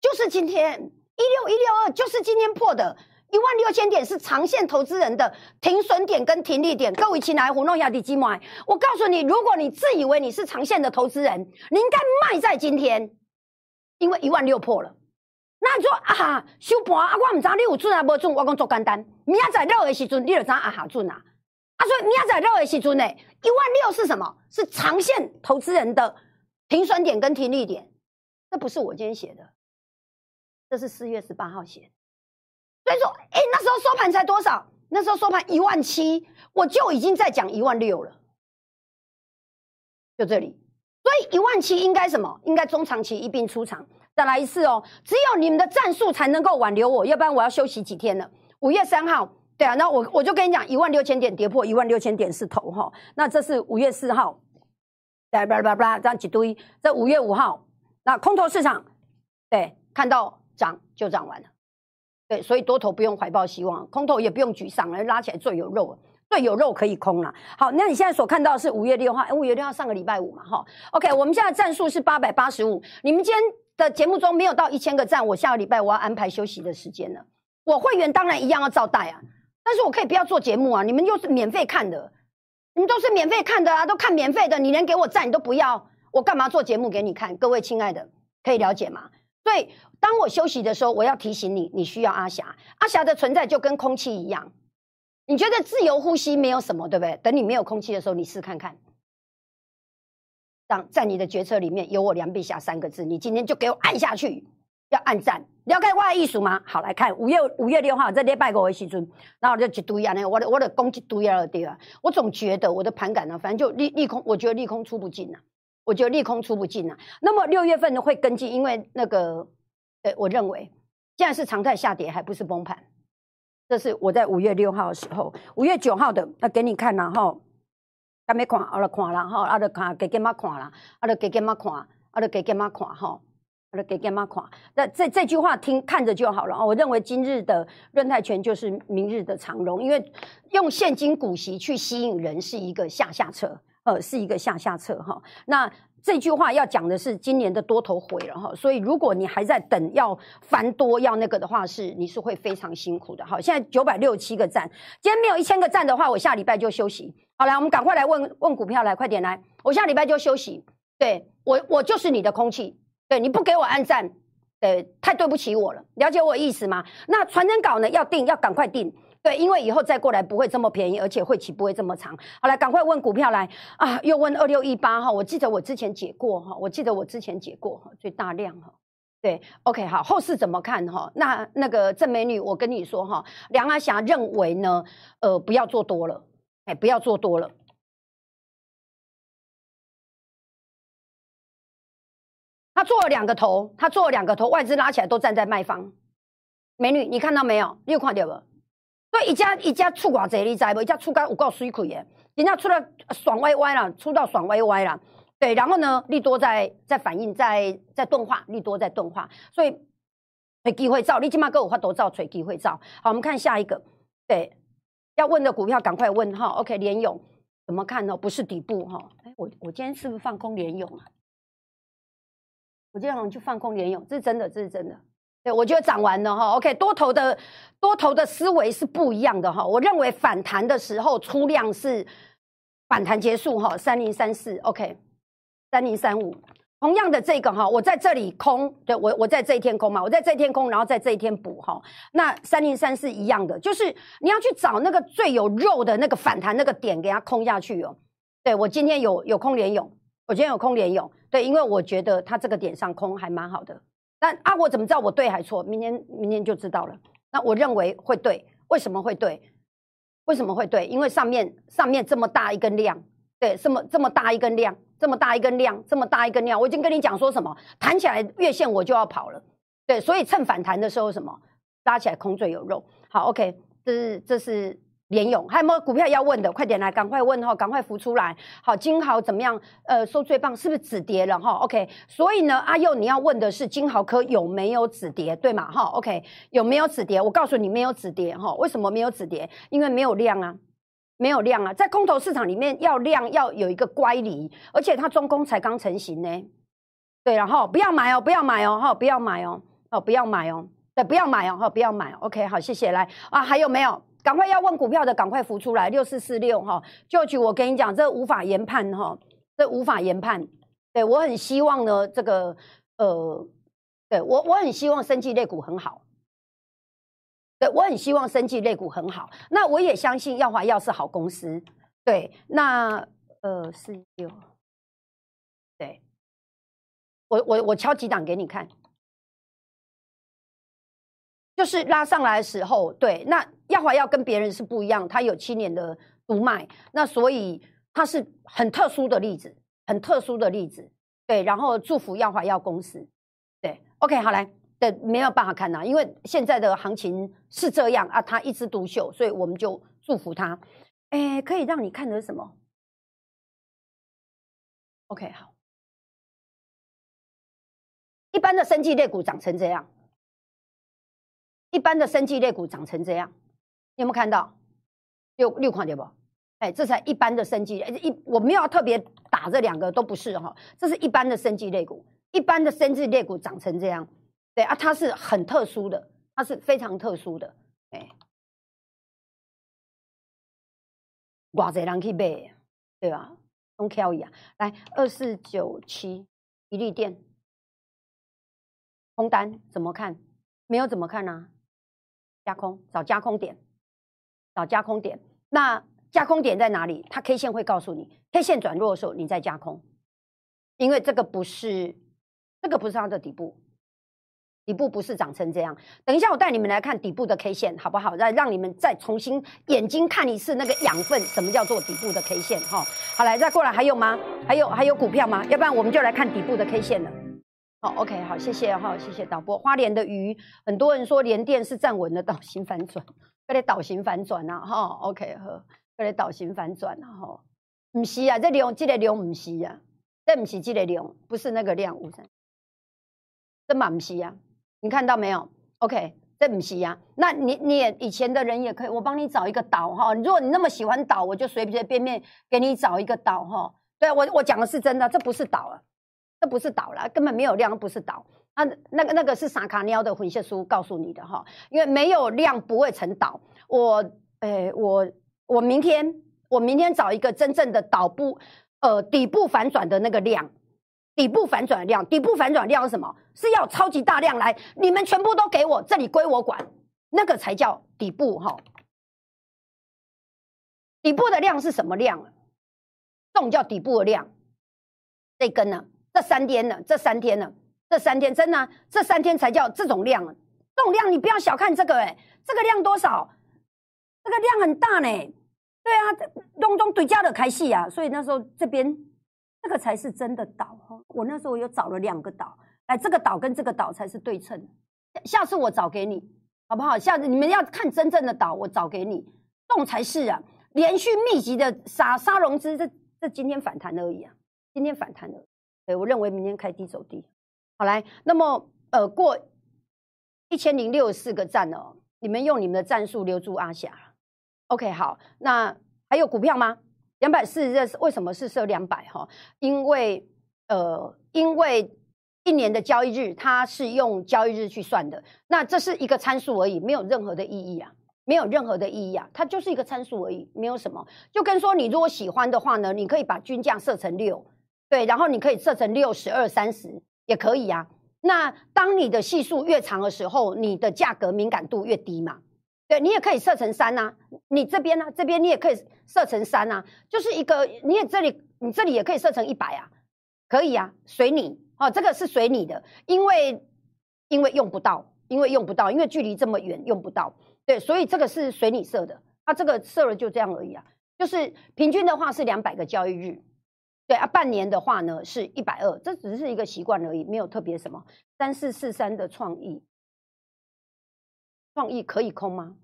就是今天一六一六二，就是今天破的。一万六千点是长线投资人的停损点跟停利点，各位亲爱的胡弄亚迪基买，我告诉你，如果你自以为你是长线的投资人，你应该卖在今天，因为一万六破了。那你说啊，收盘啊，我唔知你有准啊无准，我讲做简单，明仔载落的时阵，你就知啊哈准啊。啊，所以明仔载落的时阵呢，一万六是什么？是长线投资人的停损点跟停利点，这不是我今天写的，这是四月十八号写。所以说，哎，那时候收盘才多少？那时候收盘一万七，我就已经在讲一万六了。就这里，所以一万七应该什么？应该中长期一并出场。再来一次哦，只有你们的战术才能够挽留我，要不然我要休息几天了。五月三号，对啊，那我我就跟你讲，一万六千点跌破一万六千点是头哈。那这是五月四号，叭叭叭叭这样几堆。这五月五号，那空头市场，对，看到涨就涨完了。对，所以多头不用怀抱希望，空头也不用沮丧了，拉起来最有肉，最有肉可以空了。好，那你现在所看到是五月六号，五月六号上个礼拜五嘛，哈。OK，我们现在战术是八百八十五。你们今天的节目中没有到一千个赞，我下个礼拜我要安排休息的时间了。我会员当然一样要照带啊，但是我可以不要做节目啊，你们又是免费看的，你们都是免费看的啊，都看免费的，你连给我赞你都不要，我干嘛做节目给你看？各位亲爱的，可以了解吗？所以，当我休息的时候，我要提醒你，你需要阿霞。阿霞的存在就跟空气一样，你觉得自由呼吸没有什么，对不对？等你没有空气的时候，你试看看。当在你的决策里面有我梁碧霞三个字，你今天就给我按下去，要按赞。了解我的意思吗？好，来看五月五月六号这礼拜五的时阵，然后就一堆啊，那我的我的攻击堆啊对啊。我总觉得我的盘感呢，反正就利利空，我觉得利空出不进啊。我觉得利空出不进啊，那么六月份呢会跟进，因为那个，对我认为现在是常态下跌，还不是崩盘。这是我在五月六号的时候，五月九号的要给你看然后还没看，阿拉看了哈，阿拉看给给妈看了，阿拉给给妈看，阿拉给给妈看哈，给给妈看。那这这句话听看着就好了啊。我认为今日的润泰拳就是明日的长荣，因为用现金股息去吸引人是一个下下策。呃，是一个下下策哈。那这句话要讲的是今年的多头毁了哈，所以如果你还在等要翻多要那个的话，是你是会非常辛苦的哈。现在九百六七个赞，今天没有一千个赞的话，我下礼拜就休息。好来，我们赶快来问问股票来，快点来，我下礼拜就休息。对我，我就是你的空气。对，你不给我按赞，对，太对不起我了。了解我意思吗？那传真稿呢？要定，要赶快定。对，因为以后再过来不会这么便宜，而且会期不会这么长。好来，赶快问股票来啊！又问二六一八哈，我记得我之前解过哈，我记得我之前解过哈，最大量哈。对，OK 好，后市怎么看哈？那那个郑美女，我跟你说哈，梁阿霞认为呢，呃，不要做多了，哎，不要做多了。他做了两个头，他做了两个头，外资拉起来都站在卖方。美女，你看到没有？你有看到不？所以一家一家出偌济，你知不？一家出到有够水亏耶，人家出了爽歪歪了，出到爽歪歪了。对，然后呢，利多在在反应，在在钝化，利多在钝化，所以找机会造，你起码给我发多造，找机会造。好，我们看下一个，对，要问的股票赶快问哈。OK，联勇怎么看呢？不是底部哈。哎，我我今天是不是放空联勇啊？我今天好像就放空联勇，这是真的，这是真的。对，我觉得涨完了哈，OK，多头的多头的思维是不一样的哈。我认为反弹的时候出量是反弹结束哈，三零三四，OK，三零三五，同样的这个哈，我在这里空，对我我在这一天空嘛，我在这一天空，然后在这一天补哈。那三零三四一样的，就是你要去找那个最有肉的那个反弹那个点，给它空下去哦。对我今天有有空连勇，我今天有空连勇，对，因为我觉得它这个点上空还蛮好的。那啊，我怎么知道我对还错？明天明天就知道了。那我认为会对，为什么会对？为什么会对？因为上面上面这么大一根量，对，这么这么大一根量，这么大一根量，这么大一根量，我已经跟你讲说什么，弹起来月线我就要跑了，对，所以趁反弹的时候什么拉起来空最有肉。好，OK，这是这是。联勇还有没有股票要问的？快点来，赶快问哈，赶快浮出来。好，金豪怎么样？呃，收最棒，是不是止跌了哈？OK，所以呢，阿佑你要问的是金豪科有没有止跌，对吗？哈，OK，有没有止跌？我告诉你没有止跌哈，为什么没有止跌？因为没有量啊，没有量啊，在空头市场里面要量要有一个乖离，而且它中空才刚成型呢。对，然后不要买哦，不要买哦，哈，不要买哦，哦，不要买哦，对，不要买哦，哈，不要买。OK，好，谢谢。来啊，还有没有？赶快要问股票的，赶快浮出来。六四四六哈，就局我跟你讲，这无法研判哈，这无法研判。对我很希望呢，这个呃，对我我很希望生技类股很好。对，我很希望生技类股很好。那我也相信耀华药是好公司。对，那呃四六，对，我我我敲几档给你看，就是拉上来的时候，对，那耀华药跟别人是不一样，它有七年的独卖，那所以它是很特殊的例子，很特殊的例子。对，然后祝福耀华药公司。对，OK，好来。对，没有办法看呐，因为现在的行情是这样啊，他一枝独秀，所以我们就祝福他。哎，可以让你看的什么？OK，好。一般的生技类股长成这样，一般的生技类股长成这样，你有没有看到？六六块对不？哎，这才一般的生技，一我没有特别打这两个都不是哈，这是一般的生技类股，一般的生技类股长成这样。对啊，它是很特殊的，它是非常特殊的，哎，哇塞，人去买，对吧？东挑一啊，来二四九七一利电，空单怎么看？没有怎么看呢？加空，找加空点，找加空点。那加空点在哪里？它 K 线会告诉你，K 线转弱的时候你再加空，因为这个不是，这个不是它的底部。底部不是长成这样，等一下我带你们来看底部的 K 线，好不好？再让你们再重新眼睛看一次那个养分，什么叫做底部的 K 线？哈，好来再过来，还有吗？还有还有股票吗？要不然我们就来看底部的 K 线了。好，OK，好，谢谢哈，谢谢导播。花莲的鱼，很多人说连电是站稳的倒型反转，这里倒型反转呐，哈，OK，呵，这里倒型反转呐，哈，不是啊，这量这个量不是啊，这不是这个量，不是那个量，五三，这嘛不是啊。你看到没有？OK，这不是呀。那你你也以前的人也可以，我帮你找一个岛哈。如果你那么喜欢岛，我就随随便便给你找一个岛哈。对我我讲的是真的，这不是岛啊，这不是岛了，根本没有量，不是岛。啊那个那个是萨卡尼奥的混血书告诉你的哈，因为没有量不会成岛。我诶，我我明天我明天找一个真正的岛部呃底部反转的那个量。底部反转量，底部反转量是什么？是要超级大量来，你们全部都给我，这里归我管，那个才叫底部哈。底部的量是什么量？这种叫底部的量。这根呢？这三天呢？这三天呢？这三天真的？这三天才叫这种量。这种量你不要小看这个哎，这个量多少？这个量很大呢。对啊，东东对家的开戏啊，所以那时候这边。这个才是真的岛哈！我那时候有找了两个岛，哎，这个岛跟这个岛才是对称。下次我找给你，好不好？下次你们要看真正的岛，我找给你，这种才是啊！连续密集的杀杀融资，这这今天反弹而已啊！今天反弹了，对我认为明天开低走低。好来，那么呃，过一千零六十四个站哦，你们用你们的战术留住阿霞。OK，好，那还有股票吗？两百四十为什么是设两百哈？因为呃，因为一年的交易日它是用交易日去算的，那这是一个参数而已，没有任何的意义啊，没有任何的意义啊，它就是一个参数而已，没有什么。就跟说你如果喜欢的话呢，你可以把均价设成六，对，然后你可以设成六十二三十也可以啊。那当你的系数越长的时候，你的价格敏感度越低嘛。对你也可以设成三呐，你这边呢，这边你也可以设成三呐，就是一个，你也这里，你这里也可以设成一百啊，可以啊，随你哦，这个是随你的，因为因为用不到，因为用不到，因为距离这么远用不到，对，所以这个是随你设的，啊，这个设了就这样而已啊，就是平均的话是两百个交易日，对啊，半年的话呢是一百二，这只是一个习惯而已，没有特别什么，三四四三的创意。创意可以空吗？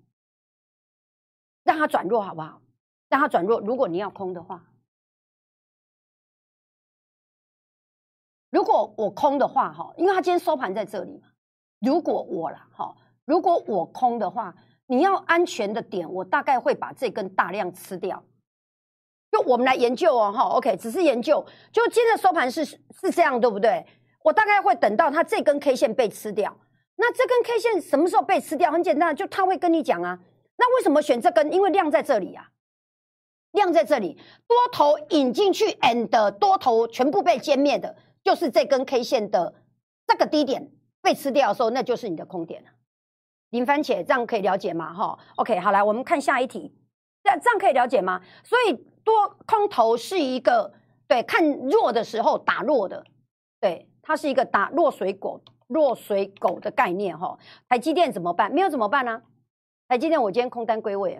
让它转弱好不好？让它转弱。如果你要空的话，如果我空的话，哈，因为它今天收盘在这里嘛。如果我了，哈，如果我空的话，你要安全的点，我大概会把这根大量吃掉。我们来研究哦，哈，OK，只是研究。就今天的收盘是是这样，对不对？我大概会等到它这根 K 线被吃掉。那这根 K 线什么时候被吃掉？很简单，就他会跟你讲啊。那为什么选这根？因为量在这里啊，量在这里，多头引进去，and 多头全部被歼灭的，就是这根 K 线的这个低点被吃掉的时候，那就是你的空点了。零番茄这样可以了解吗？哈，OK，好，来我们看下一题，这这样可以了解吗？所以多空头是一个对看弱的时候打弱的，对，它是一个打弱水狗、弱水狗的概念哈。台积电怎么办？没有怎么办呢？台积电我今天空单归位，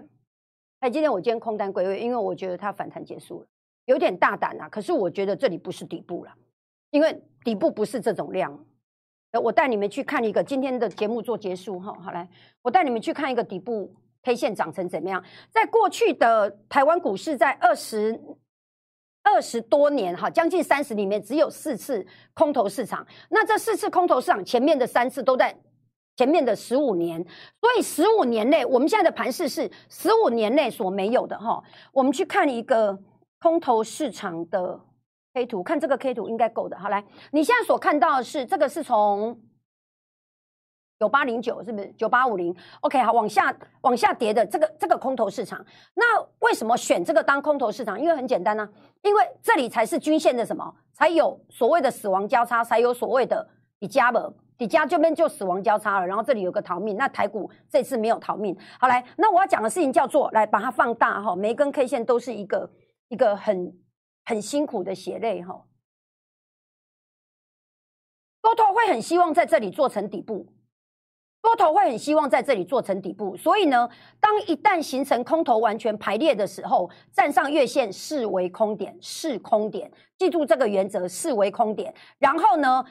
台积电我今天空单归位，因为我觉得它反弹结束了，有点大胆啊。可是我觉得这里不是底部了，因为底部不是这种量。我带你们去看一个今天的节目做结束哈，好来，我带你们去看一个底部 K 线长成怎么样？在过去的台湾股市，在二十二十多年哈，将近三十里面，只有四次空头市场。那这四次空头市场前面的三次都在前面的十五年，所以十五年内，我们现在的盘势是十五年内所没有的哈。我们去看一个空头市场的。K 图看这个 K 图应该够的，好来，你现在所看到的是这个是从九八零九是不是九八五零？OK，好，往下往下跌的这个这个空头市场，那为什么选这个当空头市场？因为很简单呢，因为这里才是均线的什么，才有所谓的死亡交叉，才有所谓的底加了，底加这边就死亡交叉了，然后这里有个逃命，那台股这次没有逃命。好来，那我要讲的事情叫做来把它放大哈，每一根 K 线都是一个一个很。很辛苦的血泪哈，多头会很希望在这里做成底部，多头会很希望在这里做成底部，所以呢，当一旦形成空头完全排列的时候，站上月线视为空点，视空点，记住这个原则，视为空点。然后呢，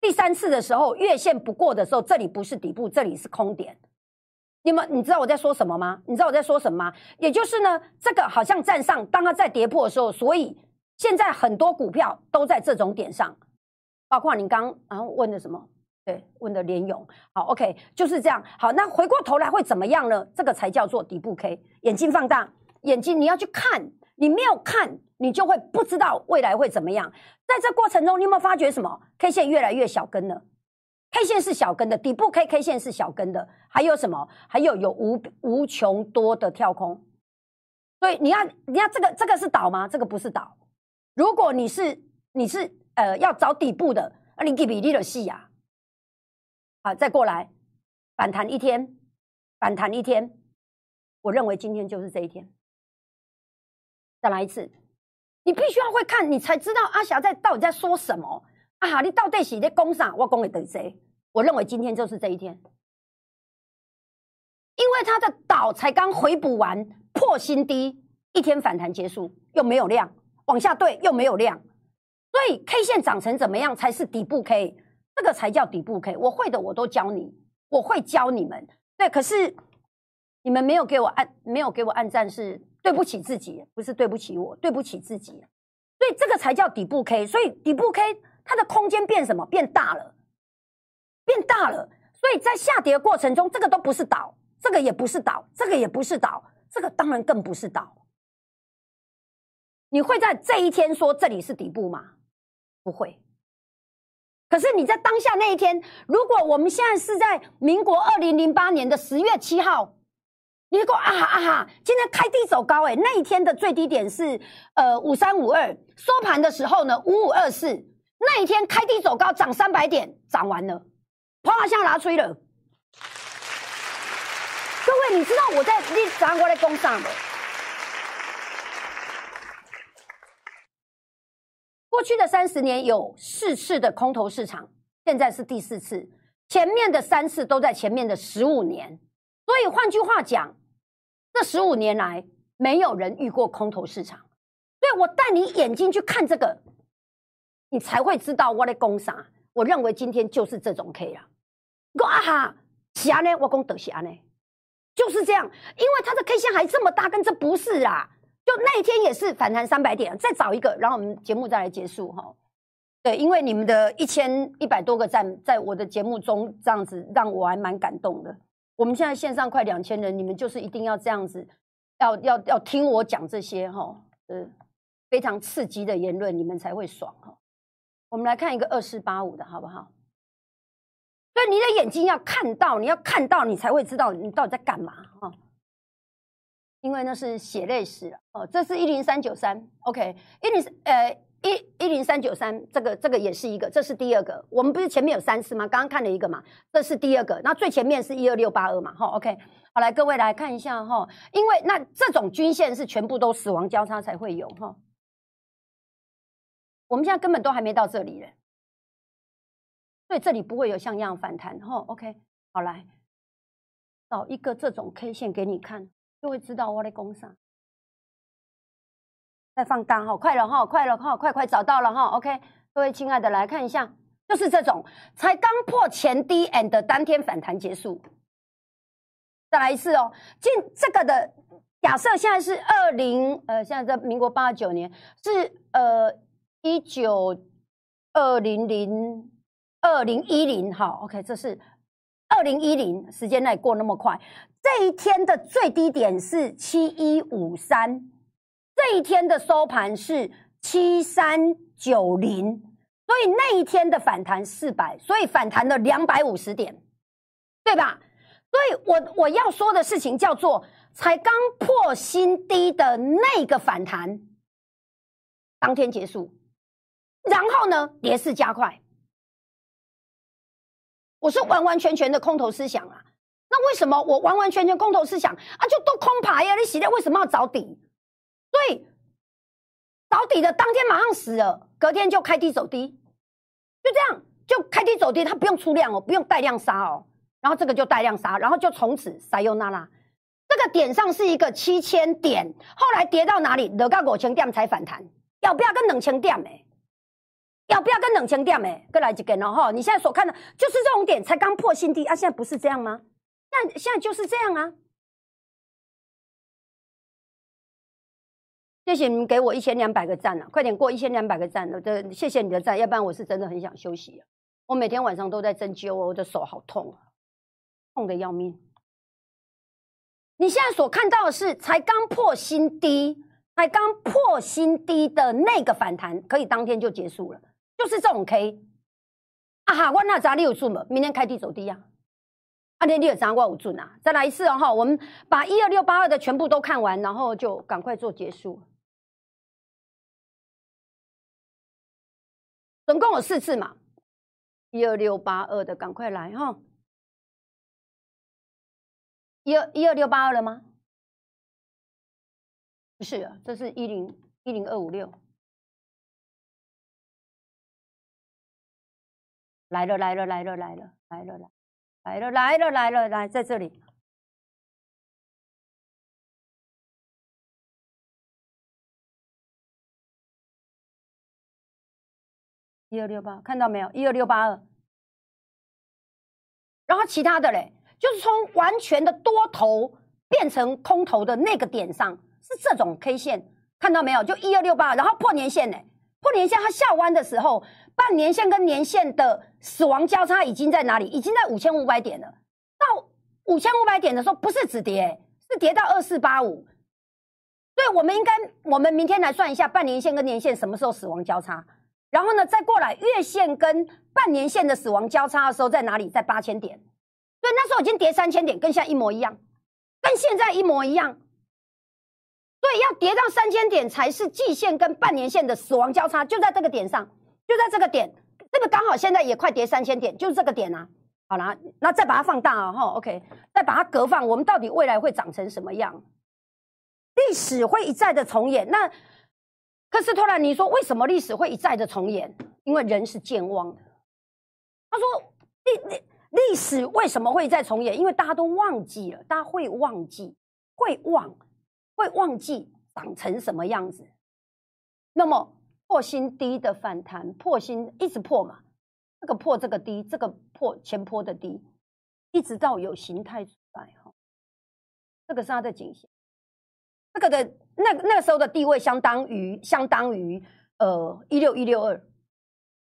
第三次的时候，月线不过的时候，这里不是底部，这里是空点。你们你知道我在说什么吗？你知道我在说什么吗？也就是呢，这个好像站上，当它在跌破的时候，所以。现在很多股票都在这种点上，包括你刚然后问的什么？对，问的连勇。好，OK，就是这样。好，那回过头来会怎么样呢？这个才叫做底部 K。眼睛放大，眼睛你要去看，你没有看，你就会不知道未来会怎么样。在这过程中，你有没有发觉什么？K 线越来越小根了，K 线是小根的，底部 K，K 线是小根的。还有什么？还有有无无穷多的跳空。所以你要你要这个这个是倒吗？这个不是倒。如果你是你是呃要找底部的，那你给比例的细呀，好，再过来反弹一天，反弹一天，我认为今天就是这一天。再来一次，你必须要会看，你才知道阿霞在到底在说什么啊！你到底是在攻上？我攻给等谁？我认为今天就是这一天，因为它的岛才刚回补完破新低，一天反弹结束又没有量。往下对又没有量，所以 K 线长成怎么样才是底部 K？这个才叫底部 K。我会的我都教你，我会教你们。对，可是你们没有给我按，没有给我按赞，是对不起自己，不是对不起我，对不起自己。所以这个才叫底部 K。所以底部 K 它的空间变什么？变大了，变大了。所以在下跌过程中，这个都不是倒，这个也不是倒，这个也不是倒，这个当然更不是倒。你会在这一天说这里是底部吗？不会。可是你在当下那一天，如果我们现在是在民国二零零八年的十月七号，你说啊哈啊哈，今天开低走高，哎，那一天的最低点是呃五三五二，收盘的时候呢五五二四，那一天开低走高，涨三百点，涨完了，啪像拿吹了。各位，你知道我在你早上过来攻上。过去的三十年有四次的空头市场，现在是第四次，前面的三次都在前面的十五年，所以换句话讲，这十五年来没有人遇过空头市场。所以我带你眼睛去看这个，你才会知道我在攻啥。我认为今天就是这种 K 啊。你说啊哈，霞呢？我讲得霞呢？就是这样，因为它的 K 线还这么大，跟这不是啊。就那一天也是反弹三百点，再找一个，然后我们节目再来结束哈。对，因为你们的一千一百多个赞，在我的节目中这样子，让我还蛮感动的。我们现在线上快两千人，你们就是一定要这样子，要要要听我讲这些哈，呃，非常刺激的言论，你们才会爽哈。我们来看一个二四八五的好不好？所以你的眼睛要看到，你要看到，你才会知道你到底在干嘛哈。因为那是血泪史哦，这是一零三九三，OK，一零呃一一零三九三，这个这个也是一个，这是第二个。我们不是前面有三次吗？刚刚看了一个嘛，这是第二个。那最前面是一二六八二嘛，哈，OK，好来各位来看一下哈，因为那这种均线是全部都死亡交叉才会有哈。我们现在根本都还没到这里嘞，所以这里不会有像样反弹哈。OK，好来找一个这种 K 线给你看。就会知道我在攻上。再放大哈，快了哈，快了哈，快快找到了哈，OK，各位亲爱的来看一下，就是这种才刚破前低 and 当天反弹结束，再来一次哦，进这个的假设现在是二零呃，现在在民国八九年是呃一九二零零二零一零哈，OK，这是二零一零，时间内过那么快。这一天的最低点是七一五三，这一天的收盘是七三九零，所以那一天的反弹四百，所以反弹了两百五十点，对吧？所以我我要说的事情叫做，才刚破新低的那个反弹，当天结束，然后呢，跌势加快，我是完完全全的空头思想啊。那为什么我完完全全空头思想啊？就都空牌呀！你洗掉为什么要找底？所以找底的当天马上死了，隔天就开低走低，就这样就开低走低，它不用出量哦，不用带量杀哦，然后这个就带量杀，然后就从此塞尤那拉，这个点上是一个七千点，后来跌到哪里？得到五千点才反弹，要不要跟冷清点？哎，要不要跟冷清点？哎，过来一根了哈！你现在所看的就是这种点，才刚破新低啊！现在不是这样吗？那现在就是这样啊！谢谢你们给我一千两百个赞了，快点过一千两百个赞了！这谢谢你的赞，要不然我是真的很想休息啊。我每天晚上都在针灸，我的手好痛啊，痛的要命。你现在所看到的是才刚破新低，才刚破新低的那个反弹，可以当天就结束了，就是这种 K。啊哈，我那咋你有数吗？明天开低走低呀！阿天你有掌握五准啊！再来一次哦哈，我们把一二六八二的全部都看完，然后就赶快做结束。总共有四次嘛，一二六八二的赶快来哈！一二一二六八二了吗？不是啊，这是一零一零二五六，来了来了来了来了来了来。来了，来了，来了，来，在这里，一二六八，看到没有？一二六八二，然后其他的嘞，就是从完全的多头变成空头的那个点上，是这种 K 线，看到没有？就一二六八，然后破年线呢？破年线它下弯的时候。半年线跟年线的死亡交叉已经在哪里？已经在五千五百点了。到五千五百点的时候，不是止跌，是跌到二四八五。所以我们应该，我们明天来算一下半年线跟年线什么时候死亡交叉。然后呢，再过来月线跟半年线的死亡交叉的时候在哪里？在八千点。所以那时候已经跌三千点，跟现在一模一样，跟现在一模一样。所以要跌到三千点才是季线跟半年线的死亡交叉，就在这个点上。就在这个点，这个刚好现在也快跌三千点，就是这个点啊。好啦，那再把它放大啊，哈，OK，再把它隔放，我们到底未来会长成什么样？历史会一再的重演。那科斯托兰，你说为什么历史会一再的重演？因为人是健忘的。他说历历历史为什么会再重演？因为大家都忘记了，大家会忘记，会忘，会忘记长成什么样子。那么。破新低的反弹，破新一直破嘛，这个破这个低，这个破前坡的低，一直到有形态出来哈，这个是它的颈线，这个的那那个时候的地位相当于相当于呃一六一六二，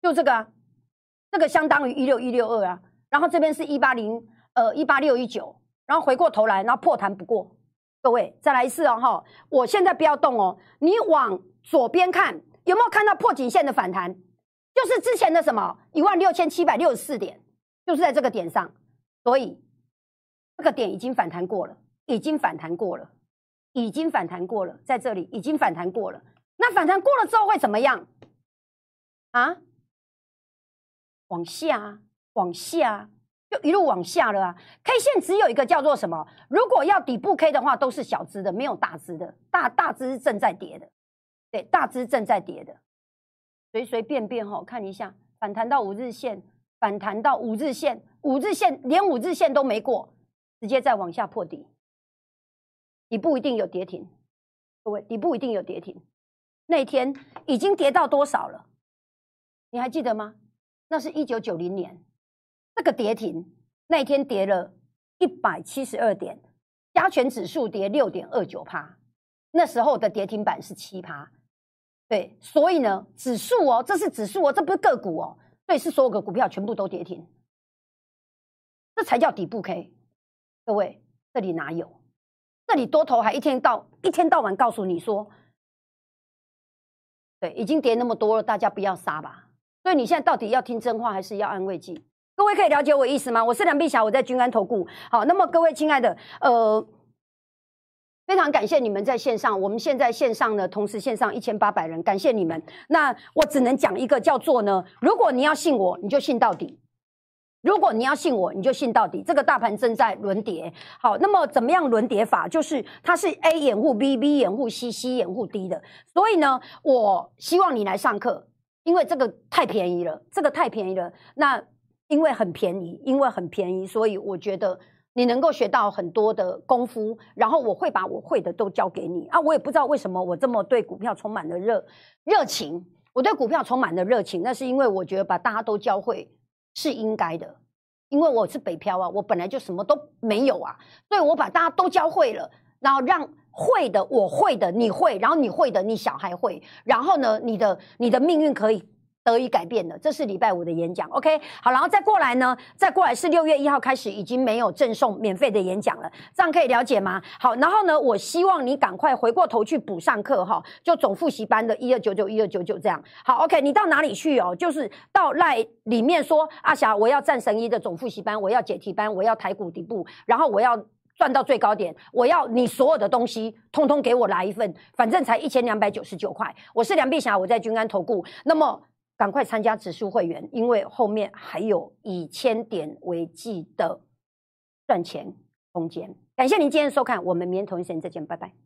就这个啊，这个相当于一六一六二啊，然后这边是一八零呃一八六一九，然后回过头来，然后破弹不过。各位再来一次哦哈！我现在不要动哦，你往左边看，有没有看到破颈线的反弹？就是之前的什么一万六千七百六十四点，就是在这个点上，所以这个点已经反弹过了，已经反弹过了，已经反弹过了，在这里已经反弹过了。那反弹过了之后会怎么样？啊？往下，往下。就一路往下了啊！K 线只有一个叫做什么？如果要底部 K 的话，都是小支的，没有大支的。大大支正在跌的，对，大支正在跌的。随随便便哈，看一下反弹到五日线，反弹到五日线，五日线连五日线都没过，直接再往下破底。底部一定有跌停，各位，底部一定有跌停。那一天已经跌到多少了？你还记得吗？那是一九九零年。那个跌停那一天跌了一百七十二点，加权指数跌六点二九趴，那时候的跌停板是七趴，对，所以呢，指数哦，这是指数哦，这不是个股哦，对，是所有的股票全部都跌停，这才叫底部 K。各位，这里哪有？这里多头还一天到一天到晚告诉你说，对，已经跌那么多了，大家不要杀吧。所以你现在到底要听真话还是要安慰剂？各位可以了解我意思吗？我是梁碧霞，我在君安投顾。好，那么各位亲爱的，呃，非常感谢你们在线上。我们现在线上呢，同时线上一千八百人，感谢你们。那我只能讲一个叫做呢，如果你要信我，你就信到底；如果你要信我，你就信到底。这个大盘正在轮跌，好，那么怎么样轮跌法？就是它是 A 掩护 B，B 掩护 C，C 掩护 D 的。所以呢，我希望你来上课，因为这个太便宜了，这个太便宜了。那因为很便宜，因为很便宜，所以我觉得你能够学到很多的功夫。然后我会把我会的都教给你啊！我也不知道为什么我这么对股票充满了热热情。我对股票充满了热情，那是因为我觉得把大家都教会是应该的。因为我是北漂啊，我本来就什么都没有啊，所以我把大家都教会了，然后让会的我会的你会，然后你会的你小孩会，然后呢，你的你的命运可以。得以改变的，这是礼拜五的演讲，OK，好，然后再过来呢，再过来是六月一号开始已经没有赠送免费的演讲了，这样可以了解吗？好，然后呢，我希望你赶快回过头去补上课哈，就总复习班的一二九九一二九九这样，好，OK，你到哪里去哦？就是到赖里面说阿霞，我要战神一的总复习班，我要解题班，我要台股底部，然后我要赚到最高点，我要你所有的东西通通给我来一份，反正才一千两百九十九块，我是梁碧霞，我在君安投顾，那么。赶快参加指数会员，因为后面还有以千点为计的赚钱空间。感谢您今天收看，我们明天同一时间再见，拜拜。